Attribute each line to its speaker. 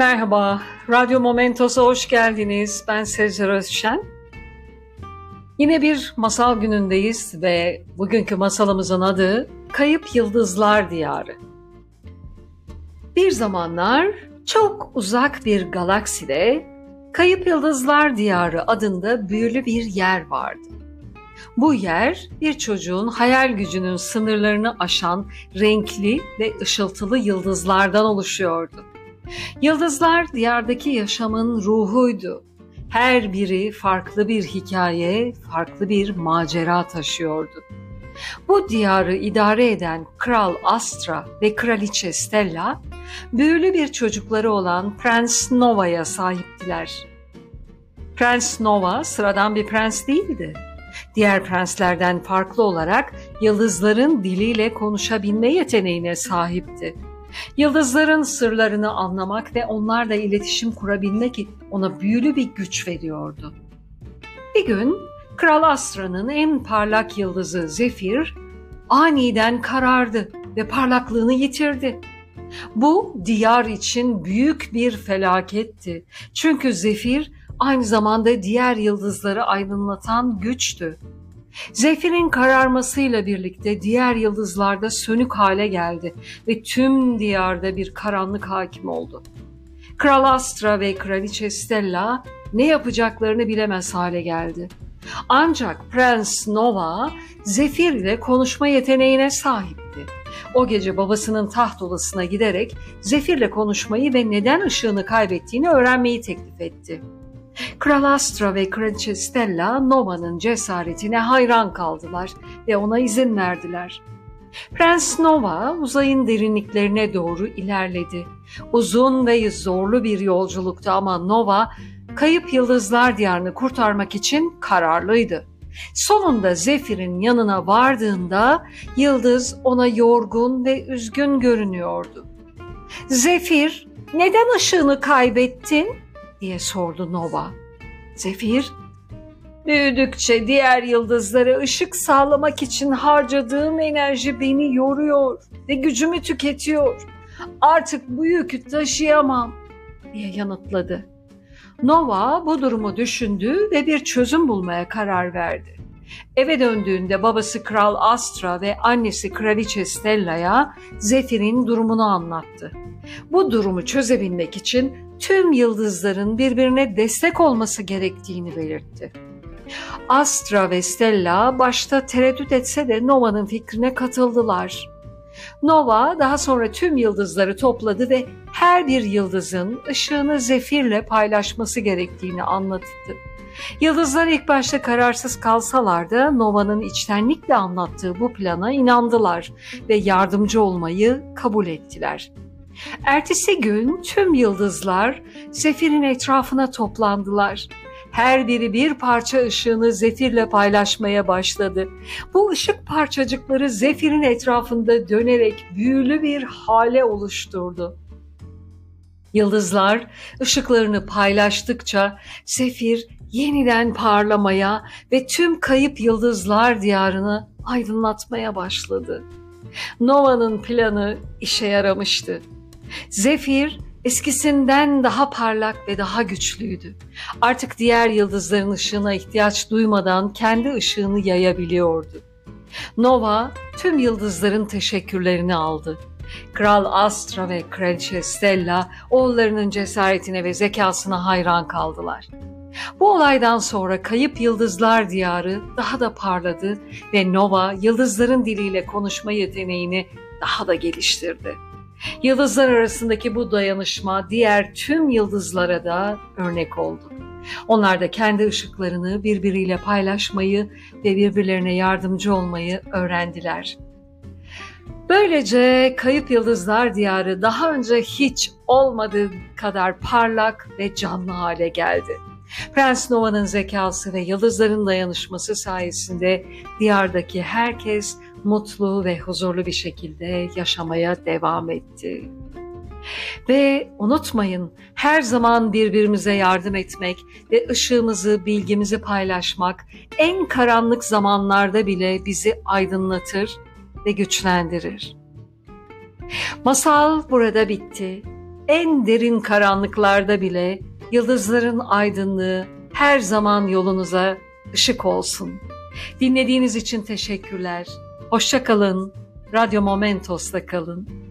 Speaker 1: Merhaba, Radyo Momentos'a hoş geldiniz. Ben Sezer Özşen. Yine bir masal günündeyiz ve bugünkü masalımızın adı Kayıp Yıldızlar Diyarı. Bir zamanlar çok uzak bir galakside Kayıp Yıldızlar Diyarı adında büyülü bir yer vardı. Bu yer bir çocuğun hayal gücünün sınırlarını aşan renkli ve ışıltılı yıldızlardan oluşuyordu. Yıldızlar diyardaki yaşamın ruhuydu. Her biri farklı bir hikaye, farklı bir macera taşıyordu. Bu diyarı idare eden Kral Astra ve Kraliçe Stella, büyülü bir çocukları olan Prens Nova'ya sahiptiler. Prens Nova sıradan bir prens değildi. Diğer prenslerden farklı olarak yıldızların diliyle konuşabilme yeteneğine sahipti. Yıldızların sırlarını anlamak ve onlarla iletişim kurabilmek ona büyülü bir güç veriyordu. Bir gün Kral Astra'nın en parlak yıldızı Zefir aniden karardı ve parlaklığını yitirdi. Bu diyar için büyük bir felaketti. Çünkü Zefir aynı zamanda diğer yıldızları aydınlatan güçtü. Zefir'in kararmasıyla birlikte diğer yıldızlar da sönük hale geldi ve tüm diyarda bir karanlık hakim oldu. Kral Astra ve Kraliçe Stella ne yapacaklarını bilemez hale geldi. Ancak Prens Nova Zefir ile konuşma yeteneğine sahipti. O gece babasının taht odasına giderek Zefir'le konuşmayı ve neden ışığını kaybettiğini öğrenmeyi teklif etti. Kral Astra ve Kraliçe Stella Nova'nın cesaretine hayran kaldılar ve ona izin verdiler. Prens Nova uzayın derinliklerine doğru ilerledi. Uzun ve zorlu bir yolculuktu ama Nova kayıp yıldızlar diyarını kurtarmak için kararlıydı. Sonunda Zefir'in yanına vardığında yıldız ona yorgun ve üzgün görünüyordu. Zefir, neden ışığını kaybettin? Diye sordu Nova. Zefir, büyüdükçe diğer yıldızlara ışık sağlamak için harcadığım enerji beni yoruyor ve gücümü tüketiyor. Artık bu yükü taşıyamam diye yanıtladı. Nova bu durumu düşündü ve bir çözüm bulmaya karar verdi. Eve döndüğünde babası Kral Astra ve annesi Kraliçe Stella'ya Zefir'in durumunu anlattı. Bu durumu çözebilmek için tüm yıldızların birbirine destek olması gerektiğini belirtti. Astra ve Stella başta tereddüt etse de Nova'nın fikrine katıldılar. Nova daha sonra tüm yıldızları topladı ve her bir yıldızın ışığını zefirle paylaşması gerektiğini anlattı. Yıldızlar ilk başta kararsız kalsalar da Nova'nın içtenlikle anlattığı bu plana inandılar ve yardımcı olmayı kabul ettiler. Ertesi gün tüm yıldızlar Zefir'in etrafına toplandılar. Her biri bir parça ışığını Zefir'le paylaşmaya başladı. Bu ışık parçacıkları Zefir'in etrafında dönerek büyülü bir hale oluşturdu. Yıldızlar ışıklarını paylaştıkça Zefir yeniden parlamaya ve tüm kayıp yıldızlar diyarını aydınlatmaya başladı. Nova'nın planı işe yaramıştı. Zefir eskisinden daha parlak ve daha güçlüydü. Artık diğer yıldızların ışığına ihtiyaç duymadan kendi ışığını yayabiliyordu. Nova tüm yıldızların teşekkürlerini aldı. Kral Astra ve Kraliçe Stella oğullarının cesaretine ve zekasına hayran kaldılar. Bu olaydan sonra kayıp yıldızlar diyarı daha da parladı ve Nova yıldızların diliyle konuşma yeteneğini daha da geliştirdi. Yıldızlar arasındaki bu dayanışma diğer tüm yıldızlara da örnek oldu. Onlar da kendi ışıklarını birbiriyle paylaşmayı ve birbirlerine yardımcı olmayı öğrendiler. Böylece Kayıp Yıldızlar Diyarı daha önce hiç olmadığı kadar parlak ve canlı hale geldi. Prens Nova'nın zekası ve yıldızların dayanışması sayesinde diyardaki herkes mutlu ve huzurlu bir şekilde yaşamaya devam etti. Ve unutmayın her zaman birbirimize yardım etmek ve ışığımızı, bilgimizi paylaşmak en karanlık zamanlarda bile bizi aydınlatır ve güçlendirir. Masal burada bitti. en derin karanlıklarda bile yıldızların aydınlığı her zaman yolunuza ışık olsun. Dinlediğiniz için teşekkürler. Hoşça kalın. Radyo Momentos'ta kalın.